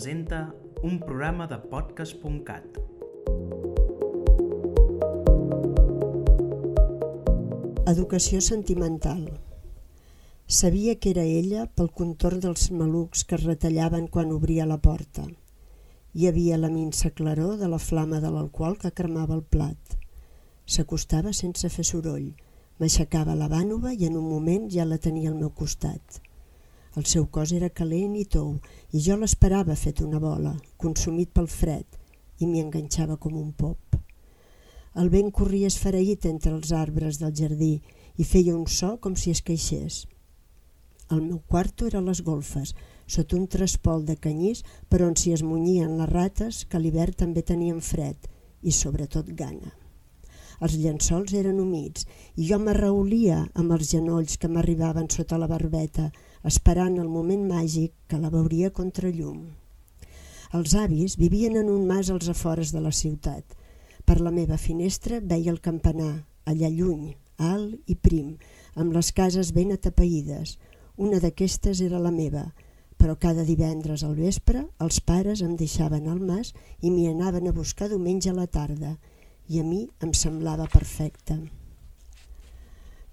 presenta un programa de podcast.cat. Educació sentimental. Sabia que era ella pel contorn dels malucs que es retallaven quan obria la porta. Hi havia la minsa claror de la flama de l'alcohol que cremava el plat. S'acostava sense fer soroll, m'aixecava la bànova i en un moment ja la tenia al meu costat. El seu cos era calent i tou i jo l'esperava fet una bola, consumit pel fred, i m'hi enganxava com un pop. El vent corria esfereït entre els arbres del jardí i feia un so com si es queixés. El meu quarto era a les golfes, sota un trespol de canyís per on s'hi esmunyien les rates que a l'hivern també tenien fred i sobretot gana. Els llençols eren humits i jo m'arraulia amb els genolls que m'arribaven sota la barbeta, esperant el moment màgic que la veuria contra llum. Els avis vivien en un mas als afores de la ciutat. Per la meva finestra veia el campanar, allà lluny, alt i prim, amb les cases ben atapeïdes. Una d'aquestes era la meva, però cada divendres al vespre els pares em deixaven al mas i m'hi anaven a buscar diumenge a la tarda, i a mi em semblava perfecte.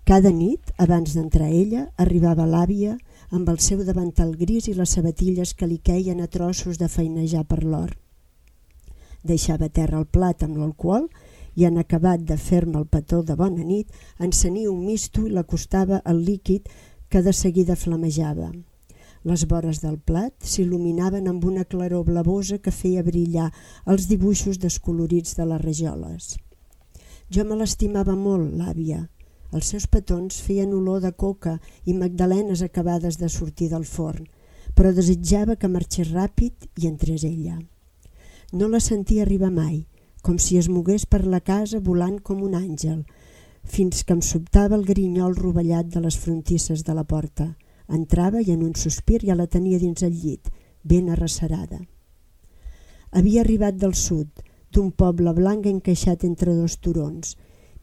Cada nit, abans d'entrar ella, arribava l'àvia amb el seu davantal gris i les sabatilles que li queien a trossos de feinejar per l'or. Deixava a terra el plat amb l'alcohol i en acabat de fer-me el petó de bona nit encenia un misto i l'acostava al líquid que de seguida flamejava. Les vores del plat s'il·luminaven amb una claror blavosa que feia brillar els dibuixos descolorits de les rajoles. Jo me l'estimava molt, l'àvia, els seus petons feien olor de coca i magdalenes acabades de sortir del forn, però desitjava que marxés ràpid i entrés ella. No la sentia arribar mai, com si es mogués per la casa volant com un àngel, fins que em sobtava el grinyol rovellat de les frontisses de la porta. Entrava i en un sospir ja la tenia dins el llit, ben arrecerada. Havia arribat del sud, d'un poble blanc encaixat entre dos turons,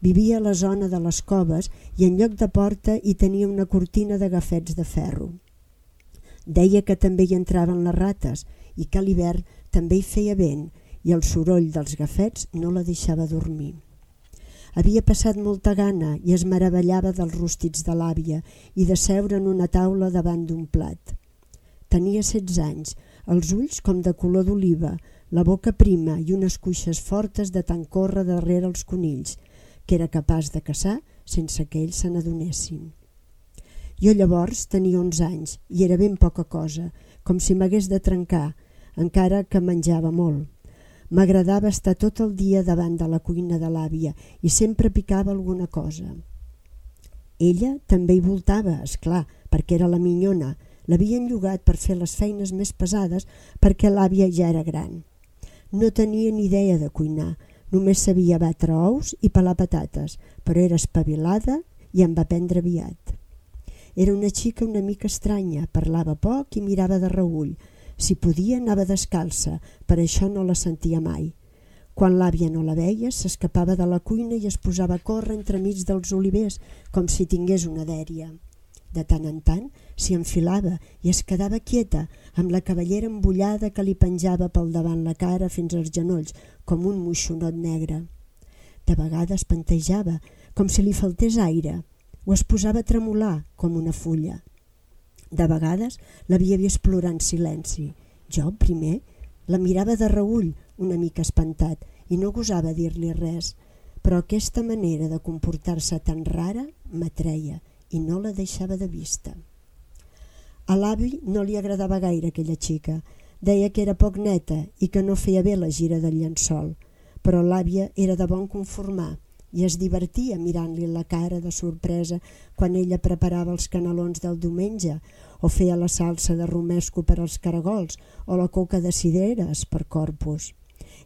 Vivia a la zona de les coves i en lloc de porta hi tenia una cortina de gafets de ferro. Deia que també hi entraven les rates i que a l'hivern també hi feia vent i el soroll dels gafets no la deixava dormir. Havia passat molta gana i es meravellava dels rústics de l'àvia i de seure en una taula davant d'un plat. Tenia 16 anys, els ulls com de color d'oliva, la boca prima i unes cuixes fortes de tant córrer darrere els conills, que era capaç de caçar sense que ells se n'adonessin. Jo llavors tenia 11 anys i era ben poca cosa, com si m'hagués de trencar, encara que menjava molt. M'agradava estar tot el dia davant de la cuina de l'àvia i sempre picava alguna cosa. Ella també hi voltava, és clar, perquè era la minyona. L'havien llogat per fer les feines més pesades perquè l'àvia ja era gran. No tenia ni idea de cuinar, Només sabia batre ous i pelar patates, però era espavilada i em va prendre aviat. Era una xica una mica estranya, parlava poc i mirava de reull. Si podia anava descalça, per això no la sentia mai. Quan l'àvia no la veia, s'escapava de la cuina i es posava a córrer entremig dels olivers, com si tingués una dèria. De tant en tant s'hi enfilava i es quedava quieta, amb la cavallera embullada que li penjava pel davant la cara fins als genolls, com un moixonot negre. De vegades pantejava, com si li faltés aire, o es posava a tremolar, com una fulla. De vegades l'havia vist plorar en silenci. Jo, primer, la mirava de reull, una mica espantat, i no gosava dir-li res, però aquesta manera de comportar-se tan rara m'atreia i no la deixava de vista. A l'avi no li agradava gaire aquella xica, deia que era poc neta i que no feia bé la gira del llençol, però l'àvia era de bon conformar i es divertia mirant-li la cara de sorpresa quan ella preparava els canelons del diumenge o feia la salsa de romesco per als caragols o la coca de cireres per corpus.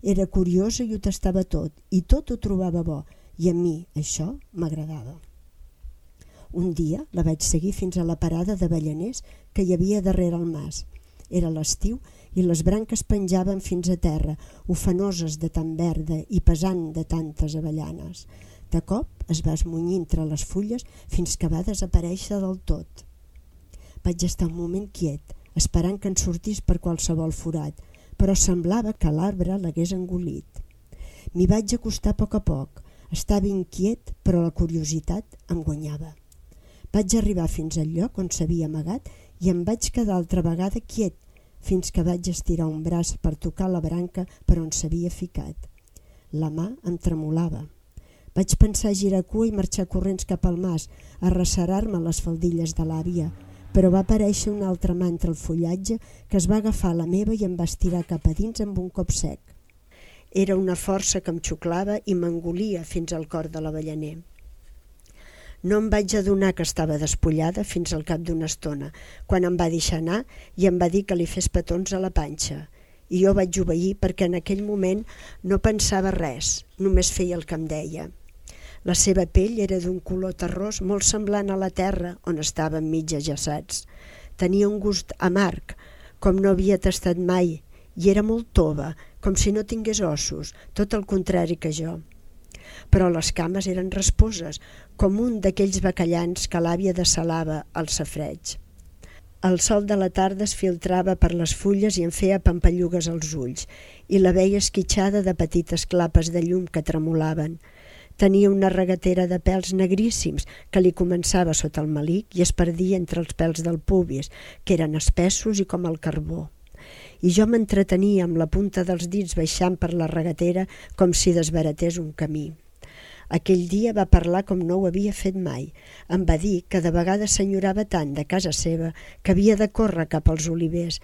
Era curiosa i ho tastava tot, i tot ho trobava bo, i a mi això m'agradava. Un dia la vaig seguir fins a la parada d'avellaners que hi havia darrere el mas. Era l'estiu i les branques penjaven fins a terra, ofenoses de tan verda i pesant de tantes avellanes. De cop es va esmunyir entre les fulles fins que va desaparèixer del tot. Vaig estar un moment quiet, esperant que en sortís per qualsevol forat, però semblava que l'arbre l'hagués engolit. M'hi vaig acostar a poc a poc. Estava inquiet, però la curiositat em guanyava. Vaig arribar fins al lloc on s'havia amagat i em vaig quedar altra vegada quiet, fins que vaig estirar un braç per tocar la branca per on s'havia ficat. La mà em tremolava. Vaig pensar girar cua i marxar corrents cap al mas, a recerar-me les faldilles de l'àvia, però va aparèixer una altra mà entre el fullatge que es va agafar la meva i em va estirar cap a dins amb un cop sec. Era una força que em xuclava i m'engolia fins al cor de l'avellaner. No em vaig adonar que estava despullada fins al cap d'una estona, quan em va deixar anar i em va dir que li fes petons a la panxa. I jo vaig obeir perquè en aquell moment no pensava res, només feia el que em deia. La seva pell era d'un color terrós molt semblant a la terra on estaven mig ajaçats. Tenia un gust amarg, com no havia tastat mai, i era molt tova, com si no tingués ossos, tot el contrari que jo. Però les cames eren rasposes, com un d'aquells bacallans que l'àvia desalava al safreig. El sol de la tarda es filtrava per les fulles i en feia pampallugues als ulls, i la veia esquitxada de petites clapes de llum que tremolaven. Tenia una regatera de pèls negríssims que li començava sota el malic i es perdia entre els pèls del pubis, que eren espessos i com el carbó. I jo m'entretenia amb la punta dels dits baixant per la regatera com si desbaratés un camí. Aquell dia va parlar com no ho havia fet mai. Em va dir que de vegades s'enyorava tant de casa seva que havia de córrer cap als olivers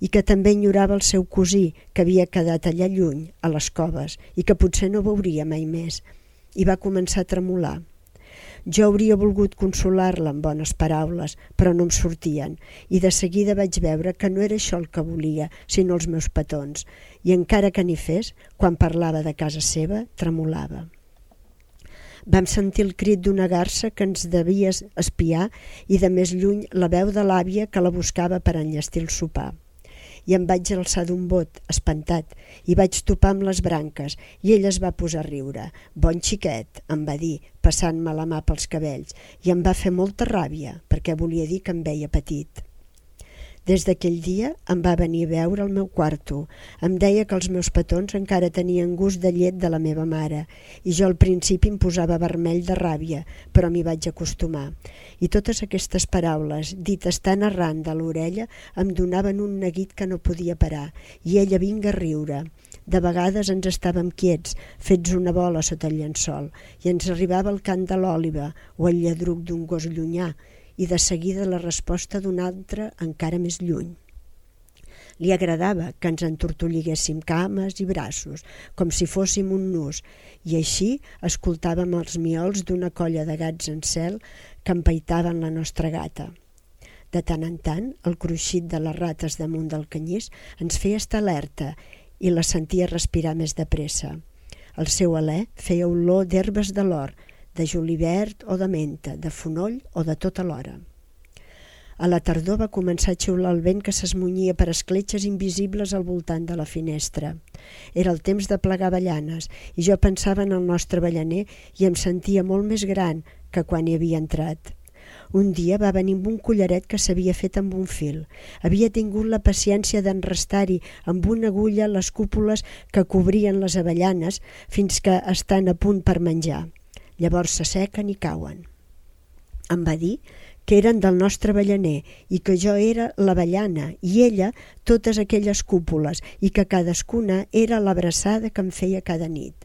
i que també enyorava el seu cosí, que havia quedat allà lluny, a les coves, i que potser no veuria mai més i va començar a tremolar. Jo hauria volgut consolar-la amb bones paraules, però no em sortien, i de seguida vaig veure que no era això el que volia, sinó els meus petons, i encara que n'hi fes, quan parlava de casa seva, tremolava. Vam sentir el crit d'una garça que ens devia espiar i de més lluny la veu de l'àvia que la buscava per enllestir el sopar i em vaig alçar d'un bot, espantat, i vaig topar amb les branques, i ella es va posar a riure. Bon xiquet, em va dir, passant-me la mà pels cabells, i em va fer molta ràbia, perquè volia dir que em veia petit. Des d'aquell dia em va venir a veure al meu quarto. Em deia que els meus petons encara tenien gust de llet de la meva mare i jo al principi em posava vermell de ràbia, però m'hi vaig acostumar. I totes aquestes paraules, dites tan arran de l'orella, em donaven un neguit que no podia parar i ella vinga a riure. De vegades ens estàvem quiets, fets una bola sota el llençol, i ens arribava el cant de l'òliba o el lladruc d'un gos llunyà, i de seguida la resposta d'un altre encara més lluny. Li agradava que ens entortolliguéssim cames i braços, com si fóssim un nus, i així escoltàvem els miols d'una colla de gats en cel que empaitaven la nostra gata. De tant en tant, el cruixit de les rates damunt del canyís ens feia estar alerta i la sentia respirar més de pressa. El seu alè feia olor d'herbes de l'or, de julivert o de menta, de fonoll o de tota l'hora. A la tardor va començar a xiular el vent que s'esmunyia per escletxes invisibles al voltant de la finestra. Era el temps de plegar avellanes i jo pensava en el nostre avellaner i em sentia molt més gran que quan hi havia entrat. Un dia va venir amb un collaret que s'havia fet amb un fil. Havia tingut la paciència d'enrestar-hi amb una agulla les cúpules que cobrien les avellanes fins que estan a punt per menjar llavors s'assequen i cauen. Em va dir que eren del nostre avellaner i que jo era l'avellana i ella totes aquelles cúpules i que cadascuna era l'abraçada que em feia cada nit.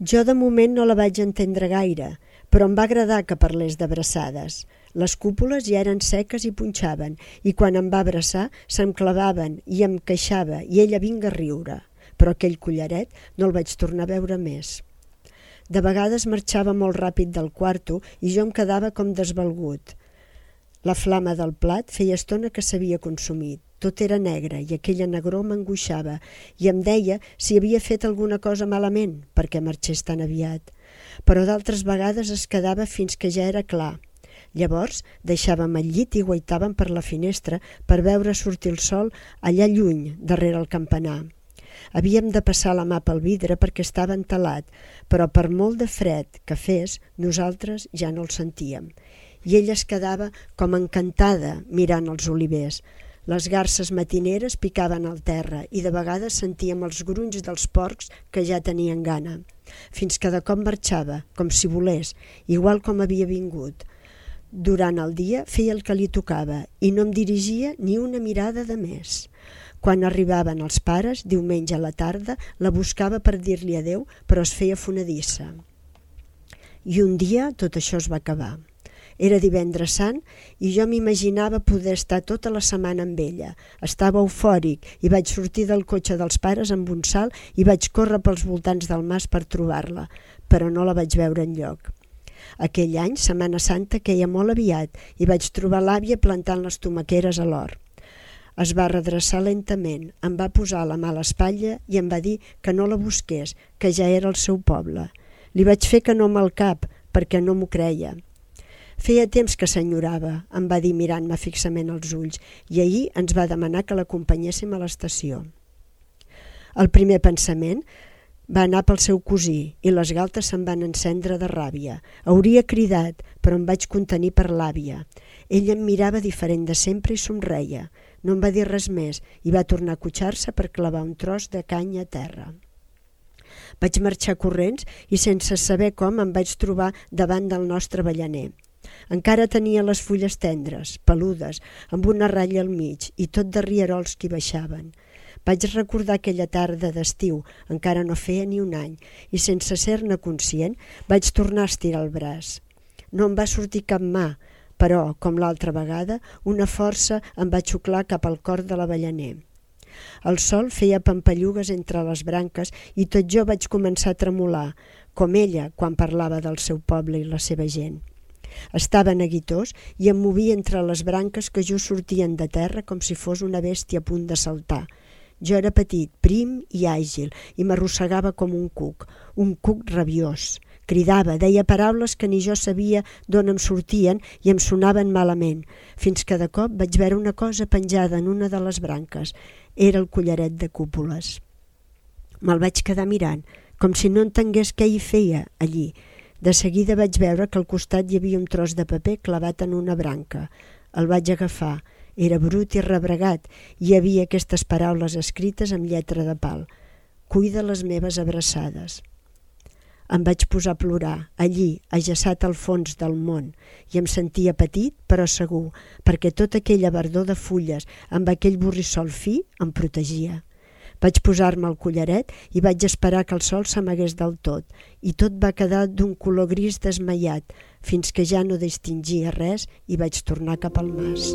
Jo de moment no la vaig entendre gaire, però em va agradar que parlés d'abraçades. Les cúpules ja eren seques i punxaven, i quan em va abraçar se'm clavaven i em queixava i ella vinga a riure. Però aquell collaret no el vaig tornar a veure més. De vegades marxava molt ràpid del quarto i jo em quedava com desvalgut. La flama del plat feia estona que s'havia consumit. Tot era negre i aquella negror m'angoixava i em deia si havia fet alguna cosa malament perquè marxés tan aviat. Però d'altres vegades es quedava fins que ja era clar. Llavors deixàvem el llit i guaitàvem per la finestra per veure sortir el sol allà lluny, darrere el campanar. Havíem de passar la mà pel vidre perquè estava entelat, però per molt de fred que fes, nosaltres ja no el sentíem. I ella es quedava com encantada mirant els olivers. Les garces matineres picaven al terra i de vegades sentíem els grunys dels porcs que ja tenien gana, fins que de cop marxava, com si volés, igual com havia vingut. Durant el dia feia el que li tocava i no em dirigia ni una mirada de més. Quan arribaven els pares, diumenge a la tarda, la buscava per dir-li adeu, però es feia fonedissa. I un dia tot això es va acabar. Era divendres sant i jo m'imaginava poder estar tota la setmana amb ella. Estava eufòric i vaig sortir del cotxe dels pares amb un salt i vaig córrer pels voltants del mas per trobar-la, però no la vaig veure en lloc. Aquell any, Setmana Santa, queia molt aviat i vaig trobar l'àvia plantant les tomaqueres a l'hort. Es va redreçar lentament, em va posar la mà a l'espatlla i em va dir que no la busqués, que ja era el seu poble. Li vaig fer que no amb el cap, perquè no m'ho creia. Feia temps que s'enyorava, em va dir mirant-me fixament als ulls, i ahir ens va demanar que l'acompanyéssim a l'estació. El primer pensament va anar pel seu cosí i les galtes se'n van encendre de ràbia. Hauria cridat, però em vaig contenir per l'àvia. Ella em mirava diferent de sempre i somreia. No em va dir res més i va tornar a cotxar-se per clavar un tros de canya a terra. Vaig marxar corrents i sense saber com em vaig trobar davant del nostre ballaner. Encara tenia les fulles tendres, peludes, amb una ratlla al mig i tot de rierols que baixaven. Vaig recordar aquella tarda d'estiu, encara no feia ni un any, i sense ser-ne conscient vaig tornar a estirar el braç. No em va sortir cap mà, però, com l'altra vegada, una força em va xuclar cap al cor de l'avellaner. El sol feia pampallugues entre les branques i tot jo vaig començar a tremolar, com ella quan parlava del seu poble i la seva gent. Estava neguitós i em movia entre les branques que just sortien de terra com si fos una bèstia a punt de saltar. Jo era petit, prim i àgil, i m'arrossegava com un cuc, un cuc rabiós. Cridava, deia paraules que ni jo sabia d'on em sortien i em sonaven malament, fins que de cop vaig veure una cosa penjada en una de les branques. Era el collaret de cúpules. Me'l vaig quedar mirant, com si no entengués què hi feia allí, de seguida vaig veure que al costat hi havia un tros de paper clavat en una branca. El vaig agafar. Era brut i rebregat hi havia aquestes paraules escrites amb lletra de pal. Cuida les meves abraçades. Em vaig posar a plorar, allí, ajaçat al fons del món, i em sentia petit però segur, perquè tota aquella verdor de fulles amb aquell borrissol fi em protegia. Vaig posar-me el collaret i vaig esperar que el sol s'amagués del tot i tot va quedar d'un color gris desmaiat fins que ja no distingia res i vaig tornar cap al mas.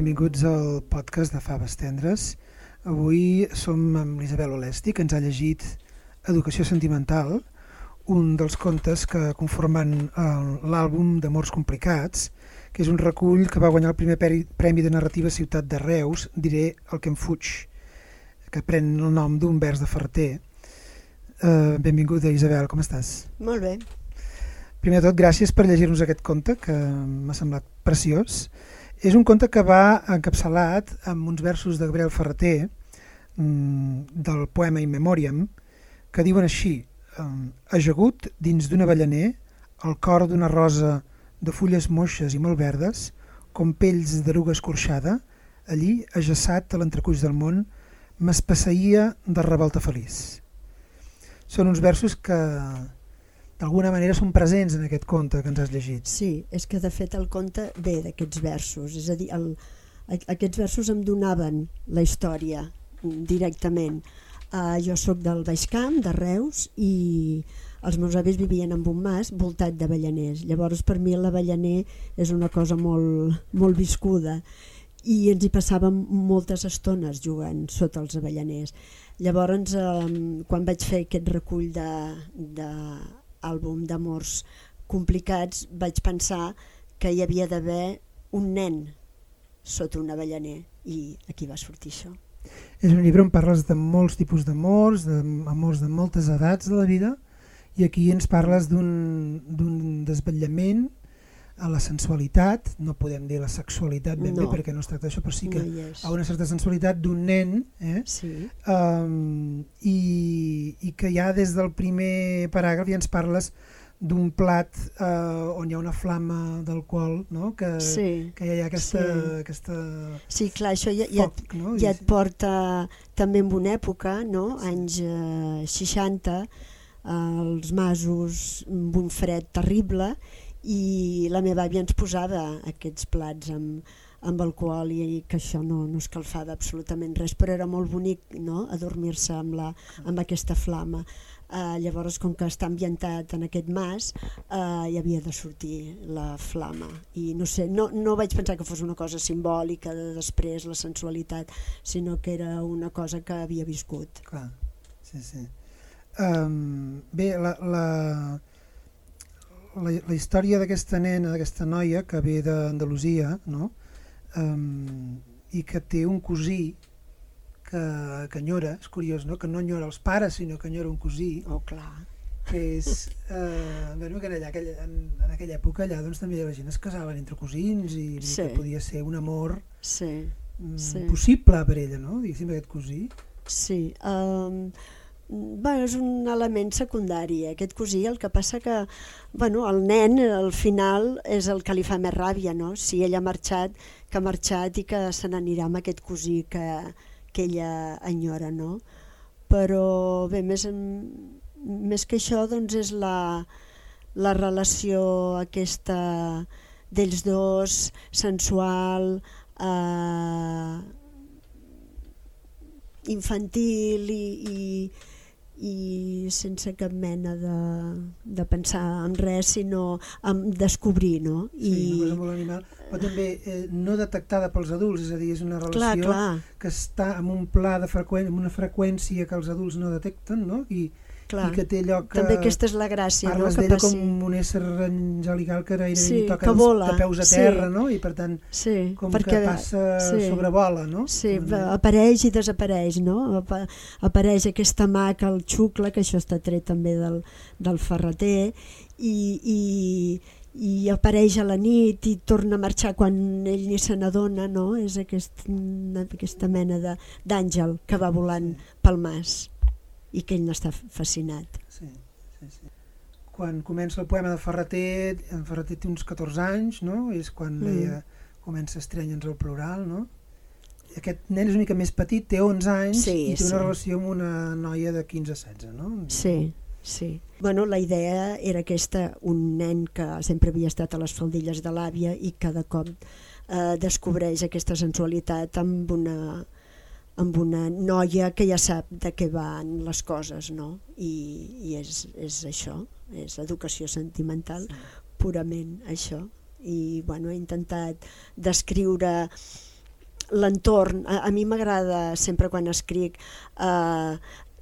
Benvinguts al podcast de Faves Tendres. Avui som amb l'Isabel Olesti, que ens ha llegit Educació sentimental, un dels contes que conformen l'àlbum d'Amors complicats, que és un recull que va guanyar el primer Premi de Narrativa Ciutat de Reus, diré el que em fuig, que pren el nom d'un vers de Ferter. Uh, benvinguda Isabel, com estàs? Molt bé. Primer de tot, gràcies per llegir-nos aquest conte, que m'ha semblat preciós. És un conte que va encapçalat amb uns versos de Gabriel Ferreter, mm, del poema In Memoriam, que diuen així, ajagut dins d'un avellaner, al cor d'una rosa de fulles moixes i molt verdes, com pells d'eruga escorxada, allí, ajaçat a l'entrecuix del món, m'espasseïa de revolta feliç. Són uns versos que d'alguna manera són presents en aquest conte que ens has llegit. Sí, és que de fet el conte ve d'aquests versos, és a dir, el, aquests versos em donaven la història directament. Uh, jo sóc del Baix Camp, de Reus, i els meus avis vivien en un mas voltat d'avellaners. Llavors per mi l'avellaner és una cosa molt, molt viscuda i ens hi passàvem moltes estones jugant sota els avellaners. Llavors, eh, quan vaig fer aquest recull d'àlbum d'amors complicats, vaig pensar que hi havia d'haver un nen sota un avellaner i aquí va sortir això. És un llibre on parles de molts tipus d'amors, d'amors de moltes edats de la vida, i aquí ens parles d'un desvetllament a la sensualitat, no podem dir la sexualitat ben No. bé perquè no es tracta d'això, però sí que no a una certa sensualitat d'un nen eh? Sí, um, i, i que ja des del primer paràgraf ja ens parles d'un plat uh, on hi ha una flama d'alcohol, no? que, sí. que hi ha aquesta, Sí. aquesta Sí, clar, això ja, ja, foc, no? ja et porta també en una època, no? anys eh, 60, eh, els masos amb un fred terrible i la meva àvia ens posava aquests plats amb, amb alcohol i, i que això no, no escalfava absolutament res, però era molt bonic no? adormir-se amb, la, amb aquesta flama. Uh, llavors, com que està ambientat en aquest mas, uh, hi havia de sortir la flama. I no sé, no, no vaig pensar que fos una cosa simbòlica de després, la sensualitat, sinó que era una cosa que havia viscut. Clar, sí, sí. Um, bé, la, la, la, la història d'aquesta nena, d'aquesta noia que ve d'Andalusia, no? um, i que té un cosí que, que enyora, és curiós, no? que no enyora els pares, sinó que enyora un cosí, Oh, clar. que és, eh, bueno, que en, allà, en, en aquella època allà doncs, també la gent es casaven entre cosins i Sí. que podia ser un amor Sí, mm, Sí. possible per ella, no? diguéssim, aquest cosí. sí. Um, bueno, és un element secundari, eh, aquest cosí, el que passa que bueno, el nen al final és el que li fa més ràbia, no? si ell ha marxat, que ha marxat i que se n'anirà amb aquest cosí que, que ella enyora. No? Però bé, més, més que això doncs és la, la relació aquesta d'ells dos, sensual, eh, infantil i, i, i sense cap mena de, de pensar en res, sinó en descobrir, no? Sí, una cosa I, molt animal, però també eh, no detectada pels adults, és a dir, és una relació clar, clar, que està en un pla de freqüència, amb una freqüència que els adults no detecten, no? I, clar. i que té allò que També aquesta és la gràcia, no? parles Que d'ella passi... com un ésser angelical que gairebé Sí, toca que vola, de peus a sí. terra, no? I per tant, Sí, com perquè, que passa, sí. sobrevola, no? Sí, apareix i desapareix, no? Apa- Apareix aquesta mà que el xucla, que això està tret també del, del ferreter, i, i, i apareix a la nit i torna a marxar quan ell ni se n'adona, no? És aquest, aquesta mena de- d'àngel que va volant pel mas i que ell n'està fascinat. Sí, sí, sí. Quan comença el poema de Ferreter, en Ferreter té uns 14 anys, no? És quan Mm. ella comença a estrènyer el plural, no? Aquest nen és una mica més petit, té 11 anys Sí, i té una sí. relació amb una noia de 15-16, no? Sí, sí. Bueno, la idea era aquesta, un nen que sempre havia estat a les faldilles de l'àvia i cada cop eh, descobreix aquesta sensualitat amb una, amb una noia que ja sap de què van les coses, no? I, i és, és això, és educació sentimental, purament això. I bueno, he intentat descriure l'entorn. A, a mi m'agrada sempre quan escric eh,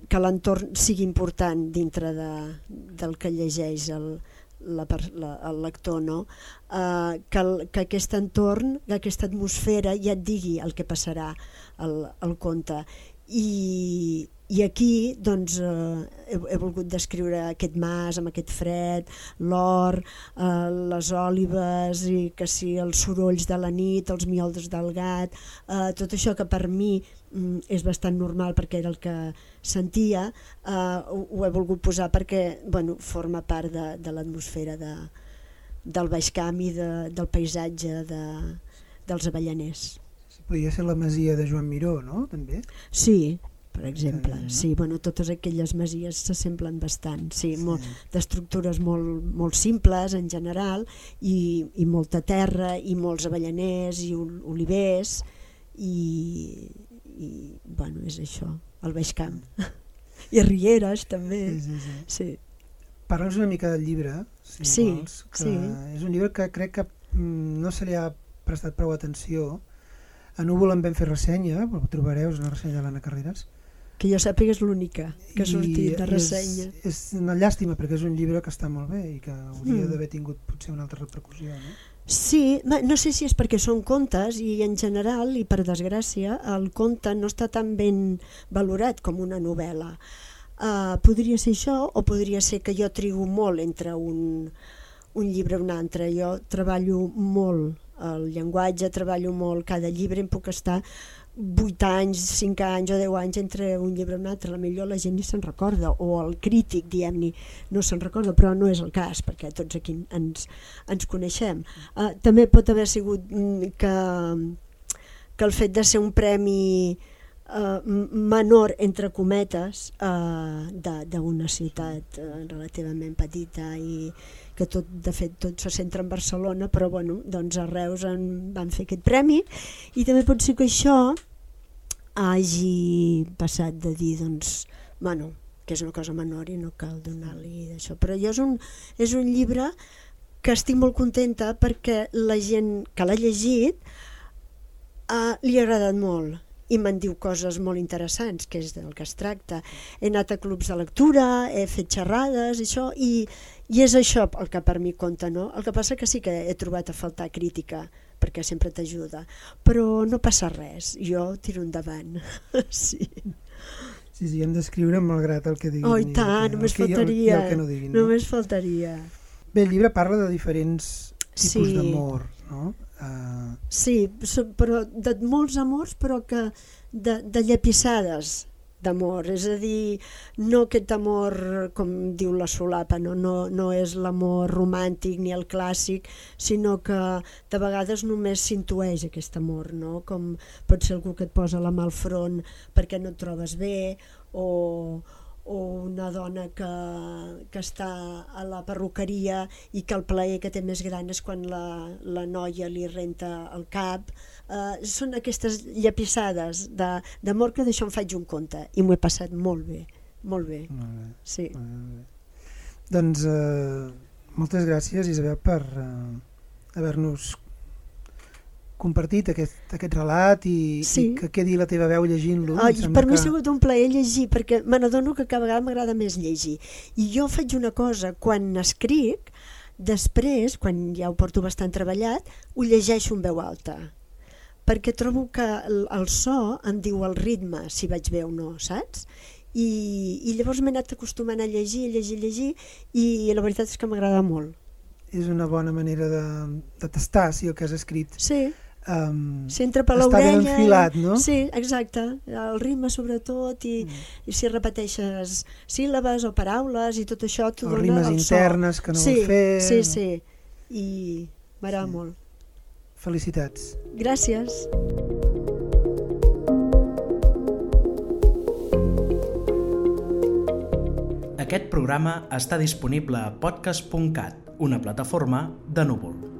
que l'entorn sigui important dintre de, del que llegeix el, la, la, el lector, no? Eh, que, el, que aquest entorn, que aquesta atmosfera ja et digui el que passarà al, al conte. I, i aquí doncs, eh, he, he volgut descriure aquest mas amb aquest fred, l'or, eh, les òlives i que si els sorolls de la nit, els mioldes del gat, eh, tot això que per mi mm, és bastant normal perquè era el que sentia, eh, ho, ho he volgut posar perquè bueno, forma part de, de l'atmosfera de, del Baix Camp i de, del paisatge de, dels avellaners. Podria ser la masia de Joan Miró, no? També. Sí, per exemple, Eh, no? sí, bueno, totes aquelles masies s'assemblen bastant, sí, Sí. molt, d'estructures molt, molt simples en general i, i molta terra i molts avellaners i ol- olivers i, i bueno, és això, el Baix Camp. I Rieres també, Sí, sí, sí. sí. Parla'ns una mica del llibre, si Sí, vols, que sí. és un llibre que crec que mm, no se li ha prestat prou atenció. A Núvol en vam fer ressenya, però ho trobareu, és una ressenya de l'Anna Carreras. Que jo sàpiga és l'única que ha sortit de ressenya. És, és una llàstima perquè és un llibre que està molt bé i que hauria Mm. d'haver tingut potser una altra repercussió. No? Sí, no sé si és perquè són contes i en general, i per desgràcia, el conte no està tan ben valorat com una novel·la. Uh, podria ser això o podria ser que jo trigo molt entre un, un llibre o un altre. Jo treballo molt el llenguatge, treballo molt cada llibre, em puc estar 8 anys, 5 anys o 10 anys entre un llibre i un altre, la millor la gent ni se'n recorda, o el crític, diem-ne, no se'n recorda, però no és el cas, perquè tots aquí ens, ens coneixem. Uh, també pot haver sigut mm, que, que el fet de ser un premi uh, menor, entre cometes, uh, d'una ciutat uh, relativament petita i que tot, de fet tot se centra en Barcelona, però bueno, doncs a Reus en van fer aquest premi i també pot ser que això hagi passat de dir doncs, bueno, que és una cosa menor i no cal donar-li d'això. Però jo és un, és un llibre que estic molt contenta perquè la gent que l'ha llegit uh, li ha agradat molt i me'n diu coses molt interessants, que és del que es tracta. He anat a clubs de lectura, he fet xerrades, això, i, i és això el que per mi compta, no? El que passa que sí que he trobat a faltar crítica, perquè sempre t'ajuda. Però no passa res, jo tiro endavant. sí. Sí, sí, hem d'escriure malgrat el que diguin. Oh, i tant, només faltaria. que no diguin, no? Només faltaria. Bé, el llibre parla de diferents tipus sí. d'amor, no? Uh... Sí, però de molts amors, però que de, de llepissades d'amor, és a dir, no aquest amor, com diu la solapa, no, no, no és l'amor romàntic ni el clàssic, sinó que de vegades només s'intueix aquest amor, no? com pot ser algú que et posa la mà al front perquè no et trobes bé, o, o una dona que, que està a la perruqueria i que el plaer que té més gran és quan la, la noia li renta el cap, uh, són aquestes llapissades d'amor que d'això em faig un conte i m'ho he passat molt bé, molt bé. Molt bé. Sí. Molt bé. Doncs uh, moltes gràcies Isabel per uh, haver-nos compartit aquest, aquest relat i, sí. i que quedi la teva veu llegint-lo. Oh, per que... mi ha sigut un plaer llegir perquè me n'adono que cada vegada m'agrada més llegir i jo faig una cosa quan escric després, quan ja ho porto bastant treballat, ho llegeixo en veu alta perquè trobo que el, el so em diu el ritme, si vaig bé o no, saps? I, i llavors m'he anat acostumant a llegir, llegir, llegir, i la veritat és que m'agrada molt. És una bona manera de, de tastar si el que has escrit sí. Um, si entra per l'orella... Està ben enfilat, no? Sí, exacte. El ritme sobretot, i, mm. i si repeteixes síl·labes o paraules i tot això t'ho dona rimes el internes so. que no sí, vols fer... Sí, sí, i m'agrada sí. molt. Felicitats. Gràcies. Aquest programa està disponible a podcast.cat, una plataforma de núvol.